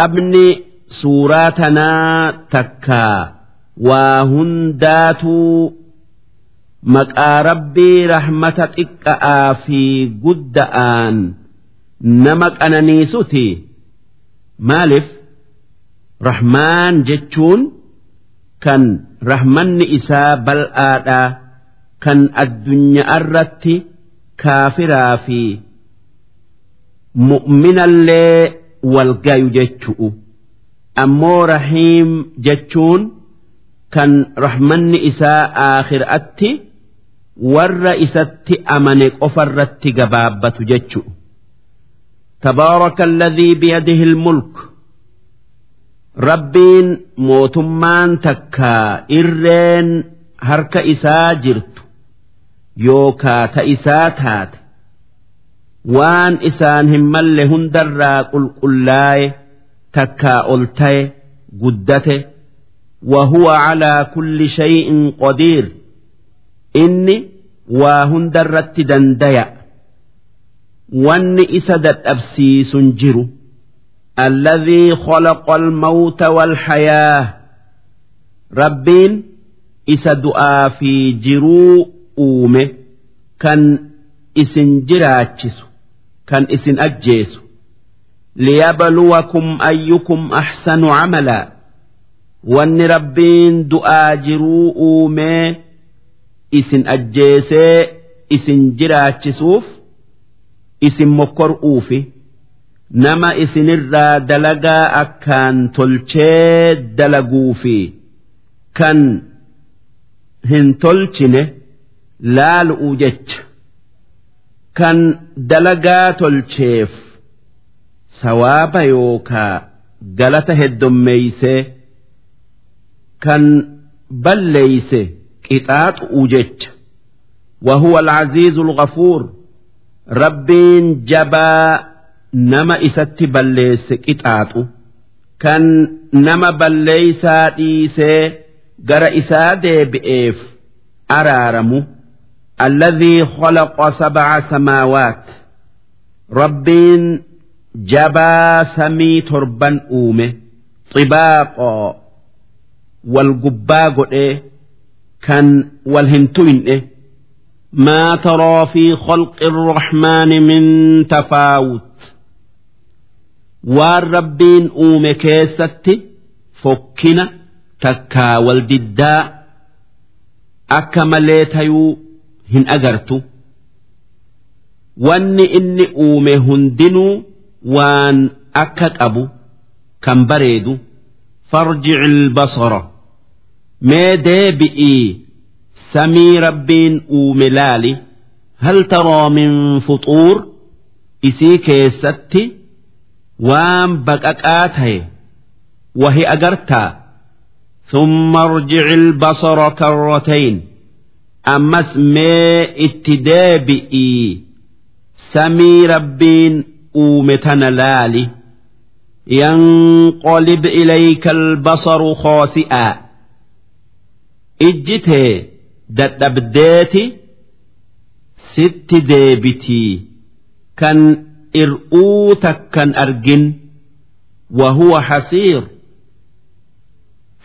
jalqabni suuraa tanaa takkaa waa hundaatuu maqaa rabbii rahmata xiqqa'aa fi gudda'aan nama qananiisuti. Maaliif? Rahmaan jechuun kan rahmanni isaa bal'aadhaa kan addunyaa irratti kaafiraa fi mu'minallee wal gayu jechu'u. Ammoo rahiim jechuun kan rahmanni isaa aakhiratti warra isatti amane qofarratti gabaabbatu jechu'u. Tabaaraka alladhii biyadihi ilmulk rabbiin mootummaan takka irreen harka isaa jirtu yookaa ta isaa taate. waan isaan hin malle hundarraa qulqullaa'e takkaa ol ta'e guddate. Wahuwa calaa kulli shay'in qodiir inni waa hundarratti dandaya. Wanni isa dadhabsiisun jiru. Alladhii khalaqa almawta walhayaa. Rabbiin isa du'aa fi jiruu uume kan isin jiraachisu. kan isin ajjeesu liyabluwakum ayyukum ahsanu camalaa wanni rabbiin du'aa jiruu uumee isin ajjeesee isin jiraachisuuf isin mokkor'uufi nama isinirraa dalagaa akkaan tolchee dalaguufi kan hin tolchine laalu'u jecha. kan dalagaa tolcheef sawaaba yookaa galata heddommeeysee kan balleeyse qixaaxu'u jecha وهو العزيز الغفور ربين جبا nama isatti balleesse qixaaxu kan nama balleeysaa dhiisee gara isaa deebi'eef araaramu alladhii khalaqa sab'a samaawaat rabbiin jabaa samii torban uume xibaaqoo wal gubbaa godhee kan wal hin tuyne ما ترى في خلق الرحمن من تفاوت waan rabbiin uume keessatti fokkina takkaa wal diddaa akka malee tayuu hin agartu wanni inni uume hundinuu waan akka qabu kan bareedu farjici ilbasara mee deebi'ii samii rabbiin uume laali hal taraa min fuxuur isii keessatti waan baqaqaa ta'e wahi agartaa ثم ارجع البصر كرتين ammas mee itti deebi'ii samii rabbiin uume tana laali. Yanqolib ilayka albasaru koosi'aa ijji tee dadhabdeeti sitti deebitii kan ir'uu takkan argin wahuwa hasiir.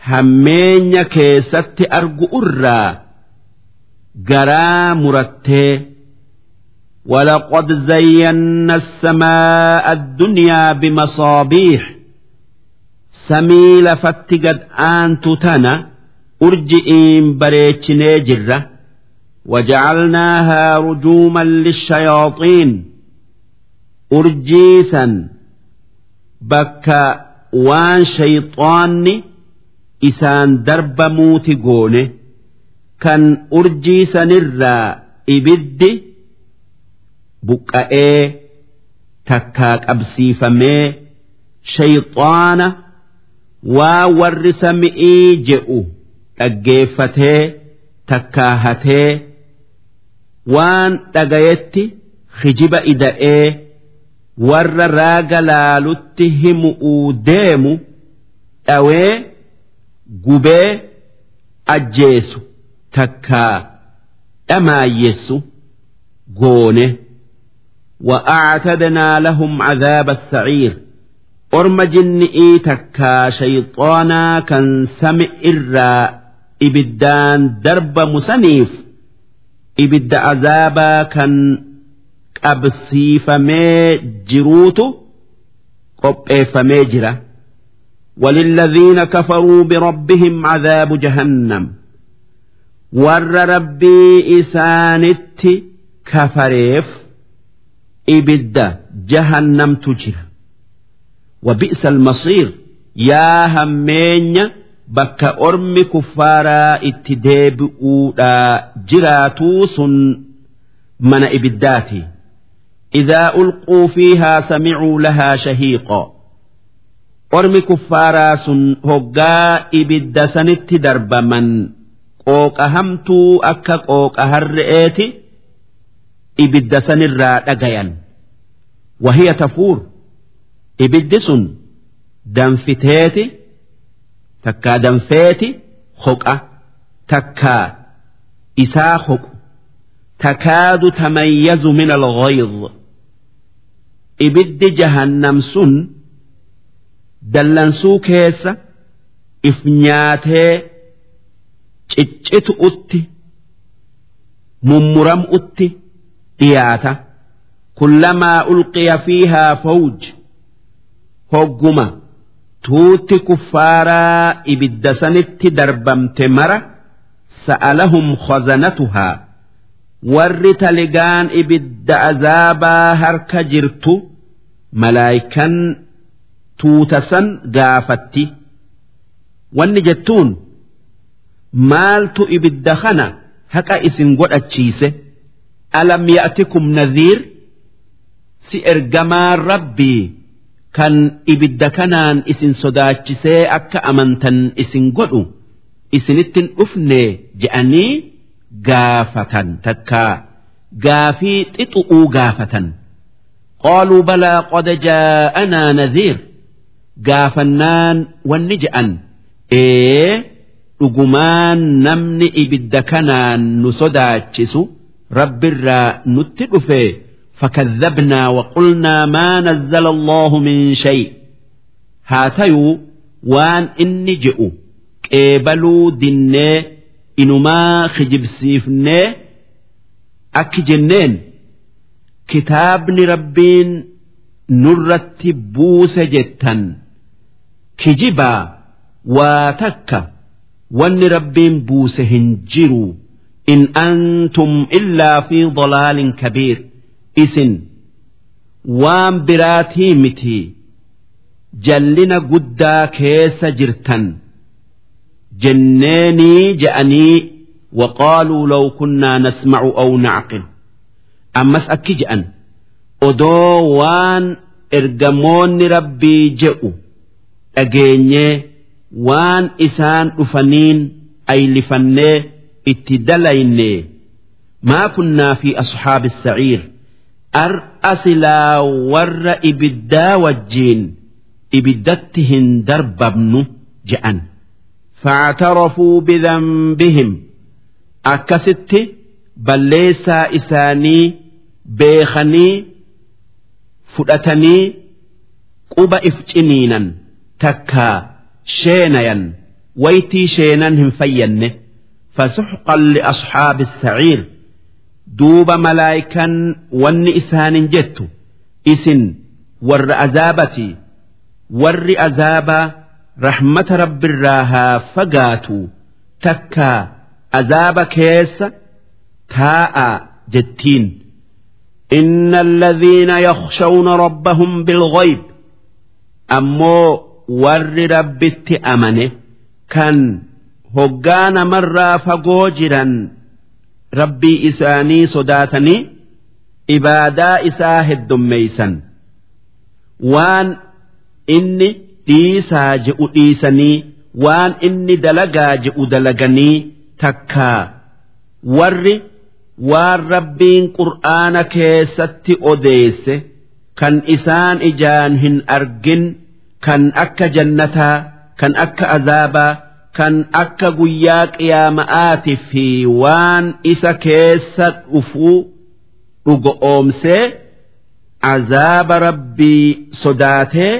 Hammeenya keessatti argu irraa garaa murattee ولقد زينا السماء الدنيا بمصابيح. سميل فتقد آن تتنا أرجئين بريتش نجرة وجعلناها رجوما للشياطين. urjiisan bakka waan shayxaanni isaan darbamuuti goone kan urjiisanirraa ibiddi buqqa'ee takkaa qabsiifamee shayxaana waa warri sami'ii je'u dhaggeeffatee takkaa hatee waan dhagayetti hijiba ida'ee warra raaga laalutti himu'uu deemu dhawee gubee ajjeesu takkaa dhamaayyessu goone وأعتدنا لهم عذاب السعير orma jinni'ii takkaa shayxoonaa kan sami irraa ibiddaan darbamu saniif ibidda azaabaa kan qabsiifamee jiruutu qopheeffamee jira وللذين كفروا بربهم عذاب جهنم warra rabbii isaanitti kafareef ibidda jahannamtu jira. Wabi'sa almasiir yaa hammeenya bakka ormi kuffaaraa itti deebi'uudha jiraatuu sun mana ibiddaati idaa ulquu fiihaa samicuu lahaa shahiiqo. Ormi kuffaaraa sun hoggaa ibidda sanitti darbaman. qooqa hamtuu akka qooqa harre'eeti ibidda sanirraa dhagayan. Wahiya tafuur ibiddi sun danfiteeti takkaa danfeeti hoqa takkaa isaa hoqu takaadu tamayyazu min alghayz ibiddi jahannam sun dallansuu keessa if nyaatee ciccitu utti mummuram utti dhiyaata. Kullamaa ulqiya fiihaa fawj hogguma tuutti kuffaaraa ibidda sanitti darbamte mara sa'alahum khazanatuhaa warri taligaan ibidda azaabaa harka jirtu malaayikan tuuta san gaafatti. Wanni jettuun maaltu ibidda kana haqa isin godhachiise. Alam ya'tikum nadhiir? Si ergamaan rabbii kan ibidda kanaan isin sodaachisee akka amantan isin godhu isinittin dhufne je'anii gaafatan takkaa gaafii xixu'uu gaafatan. Qaaluu balaa qad jaa'anaa nadhiir. Gaafannaan wanni je'an. Ee dhugumaan namni ibidda kanaan nu sodaachisu rabbirraa nutti dhufee fakadhabnaa waqulnaa maa nazzala allahu min shay haa tayuu waan inni je'u qeebaluu dinnee inumaa kijibsiifnee akki jenneen kitaabni rabbiin nurratti buuse jettan kijibaa waa takka. واتك وان ربين بوس هنجروا إن أنتم إلا في ضلال كبير isin waan biraatii miti jallina guddaa keessa jirtan jenneenii je'anii وقالوا لو كنا نسمع أو نعقل أمس أكي جأن أدو وان إرجمون ربي جئوا أجيني وان إسان أفنين أي لفني اتدليني ما كنا في أصحاب السعير ar'a silaa warra ibiddaa wajjiin ibiddatti hin darbabnu je'an. فاعترفوا بذنبهم akkasitti balleessaa isaanii beekanii fudhatanii quba if ciniinan takkaa sheenayan waytii sheenan hin fayyanne fasuxqan liasxaabi السعير duuba malaayikan wanni isaanin jettu isin warra azaabati warri azaabaa rahmata rabbirraa haa fagaatu takkaa azaaba keessa taa'a jettiin إن الذين يخشون ربهم بالغيب أمو warri rabbitti amane kan hoggaa namarraa fagoo jiran rabbii isaanii sodaatanii ibaadaa isaa heddummeeysan waan inni dhiisaa je'u dhiisanii waan inni dalagaa je'u dalaganii takkaa warri waan rabbiin qur'aana keessatti odeesse kan isaan ijaan hin argin. Kan akka jannataa kan akka azaabaa kan akka guyyaa qiyaama'aati fi waan isa keessa dhufuu dhugo oomsee azaaba rabbii sodaatee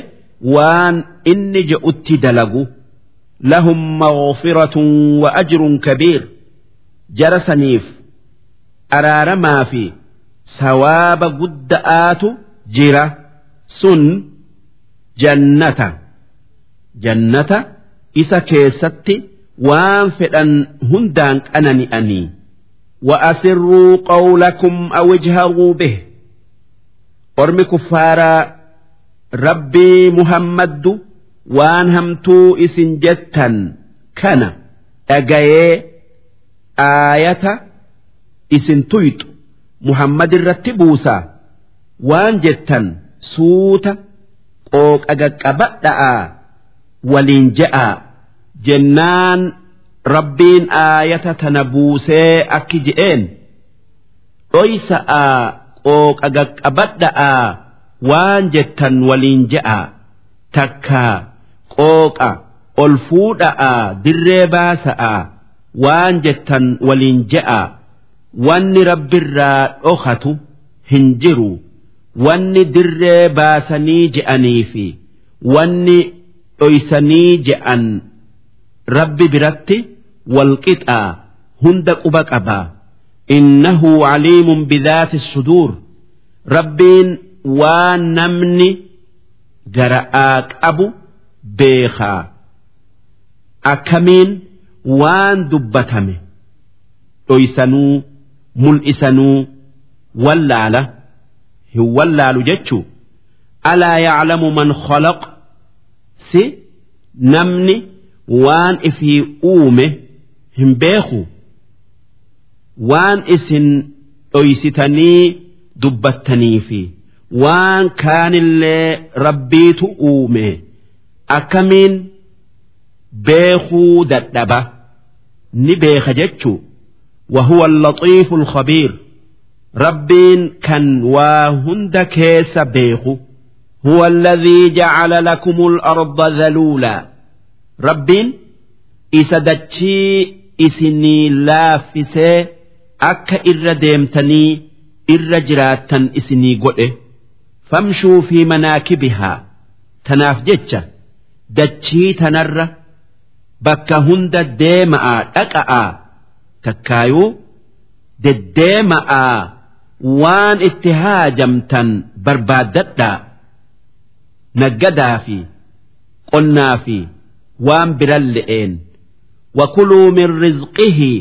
waan inni je'utti dalagu. Lahum maghfiratun wa ajrun kabiir. Jara saniif araaramaa fi sawaaba gudda'aatu jira. Sun jannata jannata isa keessatti waan fedhan hundaan qanani'anii وأسروا قولكم أو اجهروا به أرمي كفارا ربي محمد وان همتو إسن جتا كان أجاي آية إسن تويت محمد الرتبوسا وان جتا سوتا qooqa qaqqabadhaa waliin je'a jennaan rabbiin aayata tana buusee akki je'een dhoysa'a qooqa qaqqabadhaa waan jettan waliin je'a takkaa qooqa ol fuudha'a dirree baasa'a waan jettan waliin je'a wanni rabbirraa dhokatu hin jiru. wanni dirree baasanii je'anii fi wanni dhoysanii je'an rabbi biratti walqixaa hunda quba qaba. Innahu aliimun bidaati suduur. Rabbiin waa namni gara'aa qabu beekaa. Akkamiin waan dubbatame? Dhoysanuu mul'isanuu wallaala. هو اللال جتشو ألا يعلم من خلق سي نمني وان إفي أومه hin beeku waan isin dhoysitanii dubbattanii fi waan kaanillee rabbiitu uume akkamiin beekuu dadhaba ni beeka jechuu وهو اللطيف الخبير ربين كان واهند كيس بيخو هو الذي جعل لكم الأرض ذلولا ربين إسدتشي isinii laaffisee akka irra deemtanii irra jiraattan isinii godhe famshuu fi manaakibihaa tanaaf jecha dachii tanarra bakka hunda deema'aa dhaqa'aa takkaayuu deddeema'aa waan itti haajamtan barbaadadhaa. Naggadaa fi qonnaa fi waan biran le'een. Wakuluu min rizqihi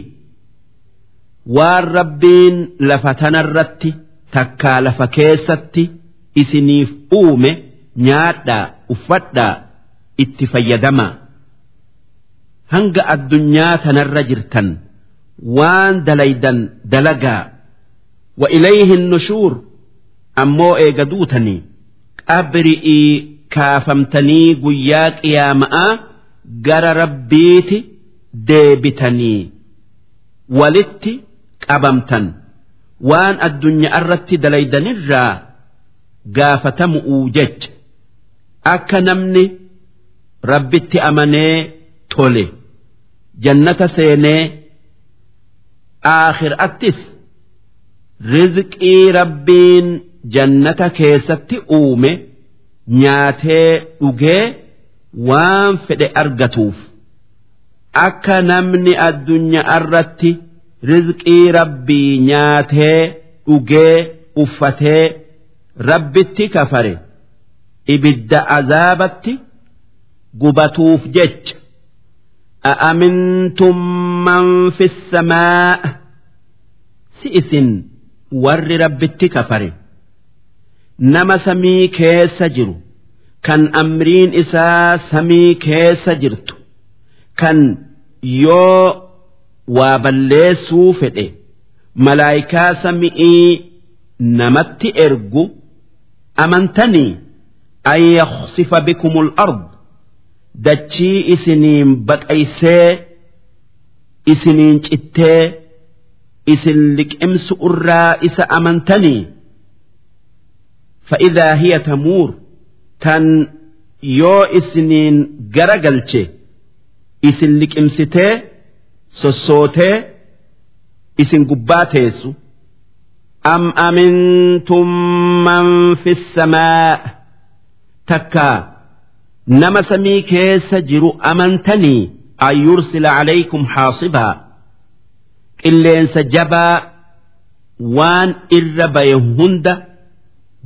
waan rabbiin lafa tanarratti takkaa lafa keessatti isiniif uume nyaadhaa uffadhaa itti fayyadamaa. Hanga addunyaa tanarra jirtan waan dalaydan dalagaa. wa ilayhin nushuur ammoo eega duutanii qabri'ii kaafamtanii guyyaa qiyaama'aa gara rabbiiti deebitanii walitti qabamtan. Waan addunyaa irratti dalaydanirraa gaafatamu'uu jecha. Akka namni rabbitti amanee tole. Jannata seenee aakhiraattis. rizqii rabbiin jannata keessatti uume nyaatee dhugee waan fedhe argatuuf akka namni addunyaa irratti rizqii rabbii nyaatee dhugee uffatee rabbitti kafare ibidda azaabatti gubatuuf jecha a'amintum man fi samaa'a si isin. warri rabbitti kafare. Nama samii keessa jiru. Kan amriin isaa samii keessa jirtu. Kan yoo waa balleessuu fedhe malaayikaa samii namatti ergu amantanii an yaksifa bikumul ard dachii isiniin baqaysee isiniin cittee isin liqimsu irraa isa amantanii فإذا هي تمور تن يو إسنين جرجلتشي isin liqimsitee sossootee isin gubbaa teessu am amintum man fi samaa takkaa nama samii keessa jiru amantanii an yursila calaykum xaasibaa qilleensa jabaa waan irra baye hunda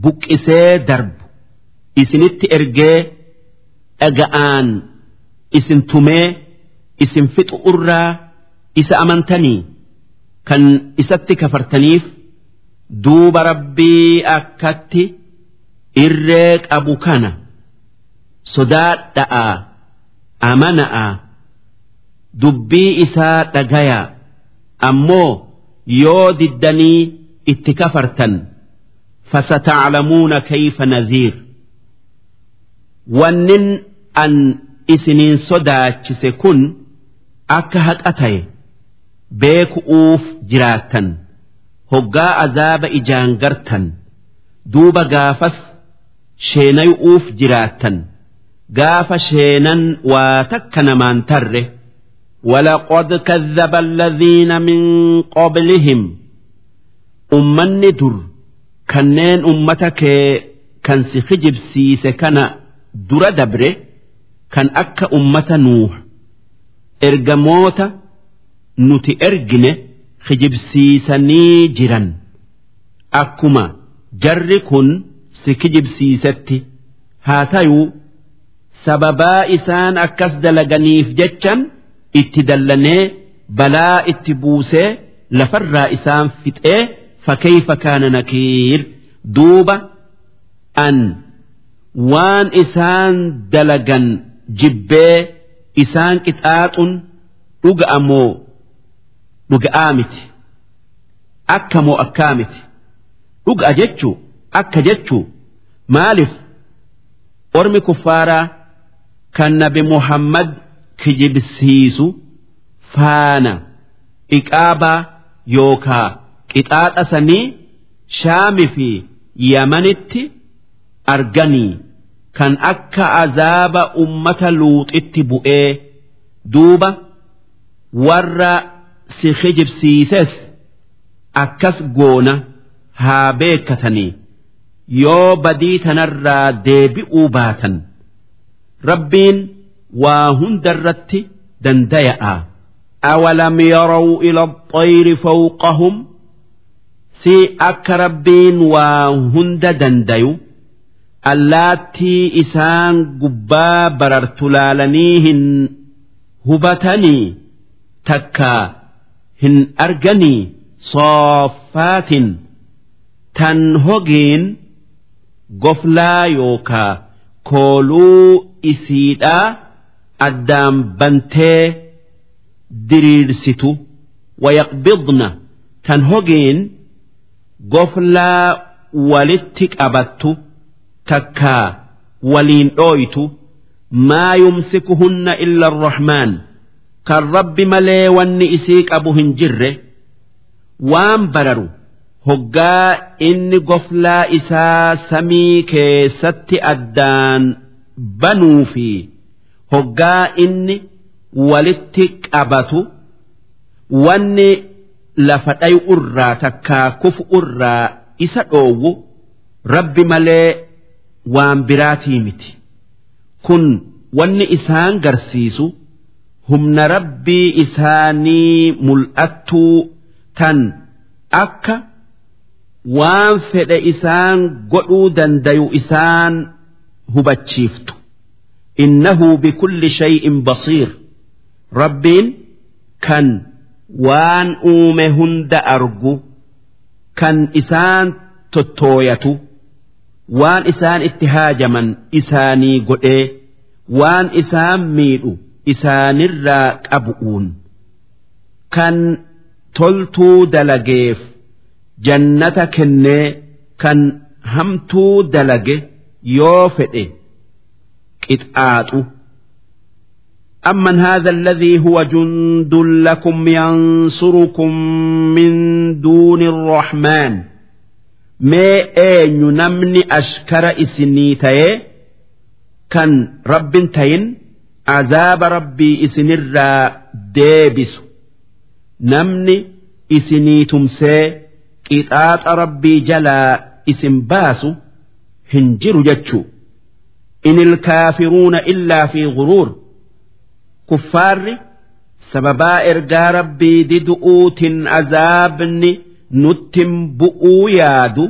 buqqisee darbu. Isinitti ergee dhaga'aan isin tumee isin fixu irraa isa amantanii kan isatti kafartaniif duuba rabbii akkatti irree qabu kana sodaadha'aa amana'aa dubbii isaa dhagayaa ammoo yoo diddanii itti kafartan fasataclamuuna kayfa nadhiir wannin an isiniin sodaachise kun akka haqa ta'e beeku'uuf jiraattan hoggaa azaaba ijaan gartan duuba gaafas sheenayu'uuf jiraattan gaafa sheenan waa takka namaan tarre ولقد كذب الذين من قبلهم أمني در كنين أمتك كان سخجب سيس كان در دبره كان أكا أمة نوح إرجموت نتي إرجنه خجب سيسني جرا أكما جر كن سكجب سيستي هاتيو سببا إسان أكس دلغنيف جتشن itti dallanee balaa itti buusee lafarraa isaan fixee fakkeeyfa kaana nakiir duuba an waan isaan dalagan jibbee isaan qixaaxun dhuga'a moo dhuga'aa miti akka moo akkaa miti? Dhuga'a jechuu akka jechuu maaliif? Ormi kuffaaraa kan nabi muhammad kijibsiisu faana iqaabaa yookaa qixaaxa sanii shaami fi yamanitti arganii kan akka azaaba ummata luuxitti bu'ee duuba warra si kijibsiises akkas goona haa beekatanii yoo badii tanarraa deebi'uu baatan. Rabbiin waa hundarratti dandaya'a. awalam yarau ila xayri fawqahum si akka rabbiin waa hunda dandayu allaattii isaan gubbaa barartu laalanii hin hubatanii takka hin arganii sooffaatin tan hogiin goflaa yookaa kooluu isiidhaa addaan bantee diriirsitu wayaqbidna tan hogeen goflaa walitti qabattu takkaa waliin dhooytu maa yumsikuhunna illa arrahmaan kan rabbi malee wanni isii qabu hin jirre waan bararu hoggaa inni goflaa isaa samii keessatti addaan banuu fi. Hoggaa inni walitti qabatu wanni lafa dhayu irraa takkaa kufu irraa isa dhoowwu rabbi malee waan biraatii miti. Kun wanni isaan garsiisu humna rabbii isaanii mul'attuu tan akka waan fedhe isaan godhuu dandayu isaan hubachiiftu innahu bikulli shay'in basiir rabbiin kan waan uume hunda argu kan isaan tottooyatu waan isaan itti haajaman isaanii godhee waan isaan miidhu isaanirraa qabu'uun kan toltuu dalageef jannata kennee kan hamtuu dalage yoo fedhe qixaaxu. أمن هذا الذي هو جند لكم ينصركم من دون الرحمن ما أين نمني أشكر إسني تي كان رب تين عذاب ربي إسن الرا ديبس نمني إسني تمسي قطاط ربي جلا إسن باسو هنجر جتشو in ilkaafiruuna illaa fi guruur kuffaarri sababaa ergaa rabbii didu'uutin azaabni nuttin bu'uu yaadu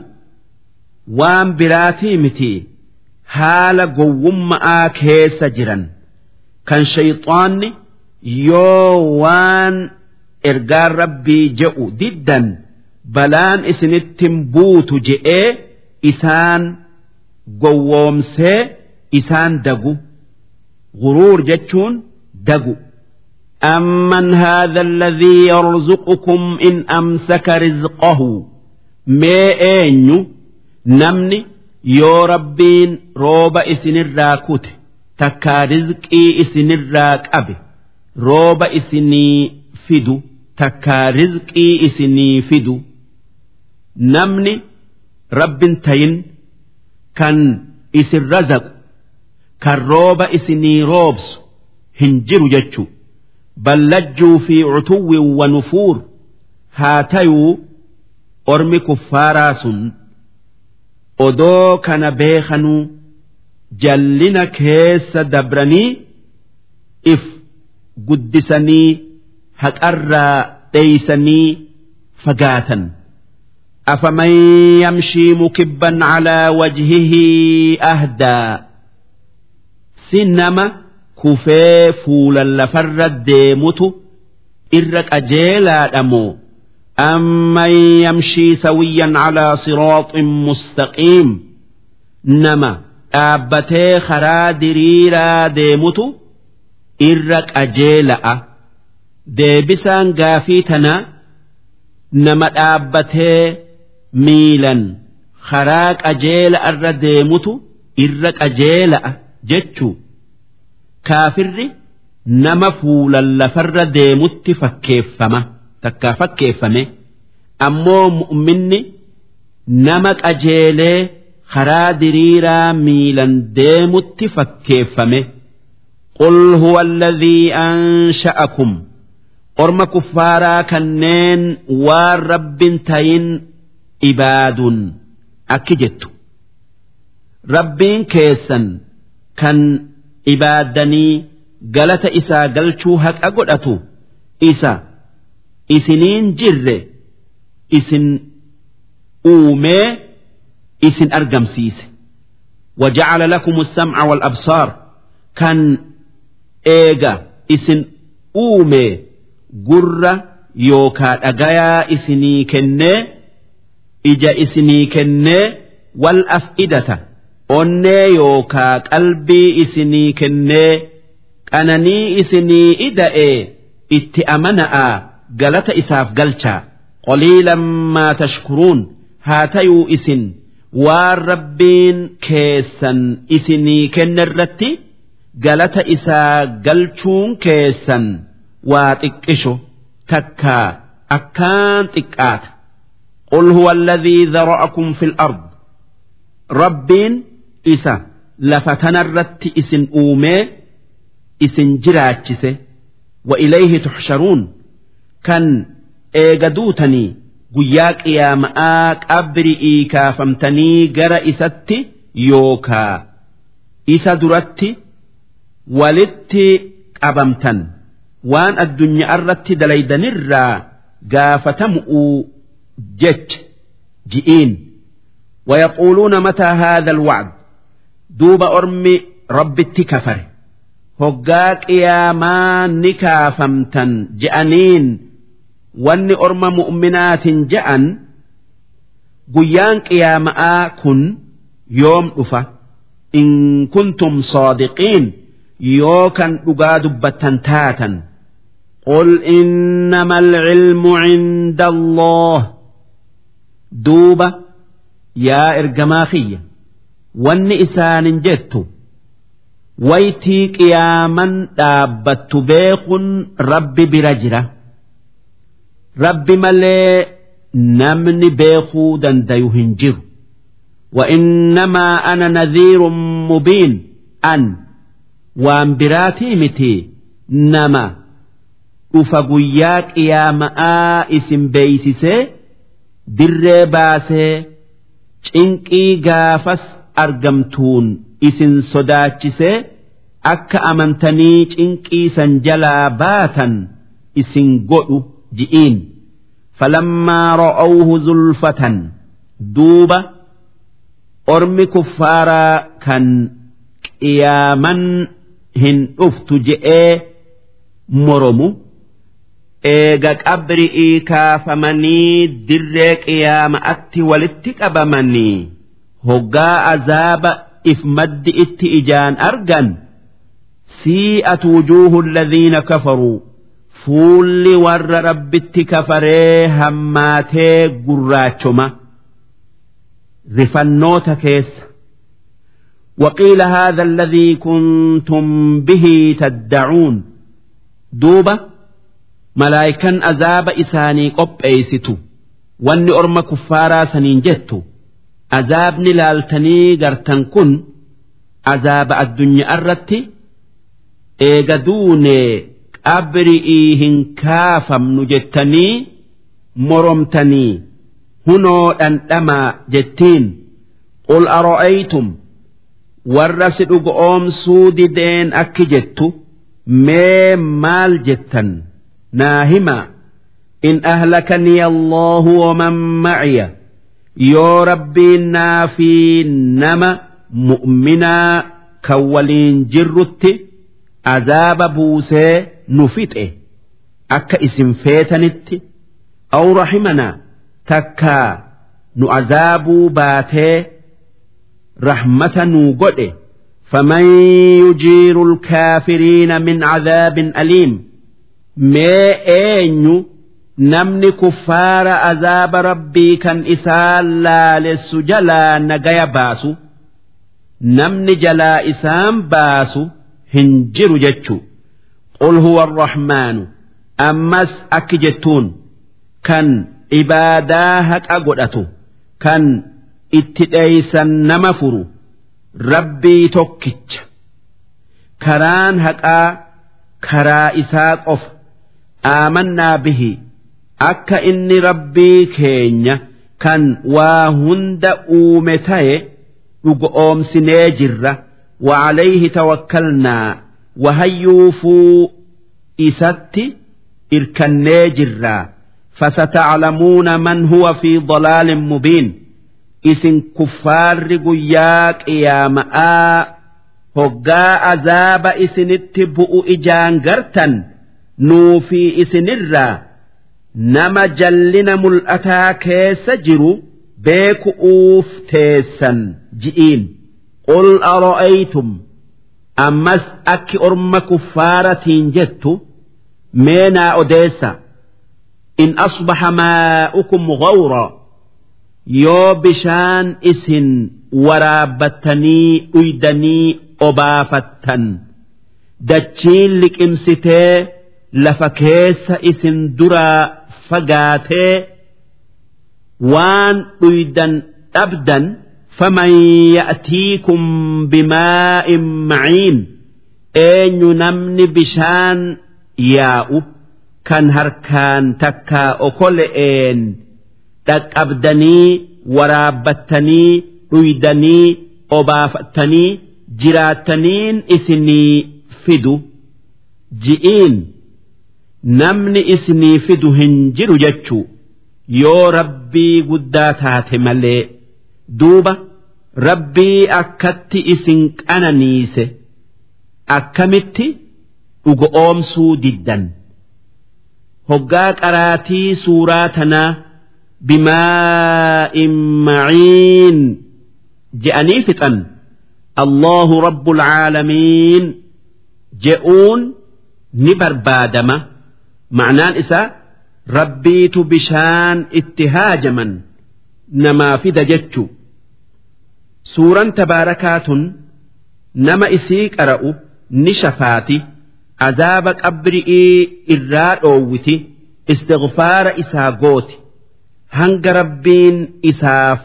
waan biraatii miti haala gowwumma'aa keessa jiran kan shayxaanni yoo waan ergaan rabbii je'u diddan balaan isinittin buutu je'ee isaan gowwoomsee isaan dagu guruur jechuun dagu أمن هذا الذي يرزقكم إن أمسك رزقه ما أين نمني يو ربين روب إسن الراكوت تكا رزقي إسن الراك أبي روب إسني فدو تكا رزقي إسني فدو نمني رب تين كان kan rooba isinii roobsu hin jiru jechu. Ballajjuu fi cutuwwin wa nufuur haa tayuu ormi kuffaaraa sun odoo kana beekanuu jallina keessa dabranii if guddisanii haqarraa dheeysanii fagaatan. Afaman yamshii mukibban calaa wajhihi ahdaa. si nama kufee fuulan lafarra deemutu irra qajeelaadha moo amman yamshii sawiyyan calaa siraaxin mustaqiim. Nama dhaabbatee karaa diriiraa deemutu irra qajeela'a. Deebisaan gaafii tanaa nama dhaabbatee miilan karaa qajeela irra deemutu irra qajeela'a. jechu kaafirri nama fuulan lafarra deemutti fakkeeffama. Takka fakkeeffame ammoo mu'minni nama qajeelee karaa diriiraa miilan deemutti fakkeeffame. Qul huwa alladhii ansha'akum. Orma kuffaaraa kanneen waan rabbin tayin ibaaduun akki jettu. Rabbiin keessan. kan ibaaddanii galata isaa galchuu haqa godhatu isa isiniin jirre isin uumee isin argamsiise وجعل لكم السمع والأبصار كان إيجا إسن أومي gurra yookaa dhagayaa isinii kennee ija isinii kennee wal af'idata onnee yookaa qalbii isinii kennee qananii isinii ida'ee itti amana'aa galata isaaf galchaa. Qoliilan maa tashkuruun haa tayuu isin. Waan rabbiin keessan isinii kennerratti galata isaa galchuun keessan waa xiqqisho. Takkaa akkaan xiqqaata. Qul huwa alladhii dhara'akum fil ard. Rabbiin isa lafa tanarratti isin uumee isin jiraachise wa ilayhi tuxsharuun kan eega duutanii guyyaa qiyaama'aa qabri'ii kaafamtanii gara isatti yookaa isa duratti walitti qabamtan waan addunyaa irratti dalaydanirraa gaafatamu'uu jech ji'iin ويقولون متى هذا الوعد duuba ormi rabbitti kafare. Hoggaa qiyaamaa ni kaafamtan je'aniin. Wanni orma mu'minaatiin je'an guyyaan qiyaama'aa kun yoom dhufa? In kuntum soodiqiin yoo kan dhugaa dubbattan taatan. Qul innama alcilmu cinda allah. Duuba yaa ergamaa kiyya يا إرجماخية واني إسان جدت ويتي قياما دابت بيق ربي برجرة ربي ملي نمني بيقو دنديو هنجر وإنما أنا نذير مبين أن waan biraatii miti nama dhufa guyyaa qiyaama'aa isin beeysisee dirree baasee cinqii gaafas argamtuun isin sodaachisee akka amantanii cinqiisan jalaa baatan isin godhu ji'iin. Falammaa ra'awhu zulfatan duuba ormi kuffaaraa kan qiyaaman hin dhuftu je'ee moromu. Eega qabri'ii kaafamanii dirree qiyaama'atti walitti qabamanii hoggaa azaaba if maddi itti ijaan argan sii'at wujuuhu alladhiina kafaruu fuulli warra rabbitti kafaree hammaatee gurraachoma rifannoota keessa وقيل هذا الذي كنتم به تدعون دوبة ملائكا أزاب إساني قب أيستو واني أرم كفارا سنين جتو azaabni laaltanii gartan kun azaaba addunyaa irratti eega duunee qabri'ii hin kaafamnu jettanii moromtanii hunoo dhandhamaa jettiin. Qul aro'aytum warra si dhugo oomsuu dideen akki jettu mee maal jettan? Naa hima in ahlakani allahu waman maciya? yoo rabbiin naa fi nama mu'minaa kan waliin jirrutti azaaba buusee nu fixe akka isin feetanitti aw rahimanaa takkaa nu azaabuu baatee رحمة نوغده فمن يجير الكافرين من عذاب أليم ما namni kuffaara azaaba rabbii kan isaa laalessu jalaa nagaya baasu namni jalaa isaan baasu hin jiru jechu qul huwa arrahmaanu ammas akki jettuun kan ibaadaa haqa godhatu kan itti dheeysan nama furu rabbii tokkicha. Karaan haqaa karaa isaa qofa. Aamannaa bihii akka inni rabbii keenya kan waa hunda uume ta'e dhugoomsinee jirra وعليه توكلنا وهيوفوا إساتي إركني جرا فستعلمون من هو في ضلال مبين isin kuffaarri guyyaa qiyaama'aa hoggaa azaaba isinitti bu'u ijaan gartan nuufi isinirraa nama jallina mul'ataa keessa jiru beeku'uuf teessan ji'iin. Qul ara'aytum ammas akki orma kuffaaratiin jettu meenaa odeessa. In asbaxa maa'ukum gawraa yoo bishaan isin waraabbattanii dhuydanii obaafattan. Dachiin liqimsitee lafa keessa isin duraa fagaatee waan dhuydan dhabdan faman ya'tiikum bimaa'in maciin eenyu namni bishaan yaa'u kan harkaan takkaa okole'een dhaqqabdanii waraabbattanii dhuydanii obaafattanii jiraattaniin isinii fidu. Ji'iin namni isinii fidu hin jiru jechuu. Yoo rabbii guddaa taate malee duuba rabbii akkatti isin qananiise akkamitti dhugo oomsuu diddan. Hoggaa qaraatii suuraa tanaa bimaa'in maciin je'anii fixan. Allahu rabbul caalamiin je'uun ni barbaadama. ma'anaan isaa rabbiitu bishaan itti haajaman namaa fida jechu suuraan tabaarakaa tun nama isii qara'u ni shafaati. Azaaba qabri'ii irraa dhoowwiti istighfaara isaa gooti. Hanga rabbiin isaaf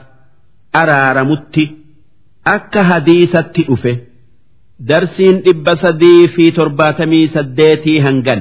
araaramutti akka hadiisatti dhufe. Darsiin dhibba sadii fi torbaatamii saddeetii hangan.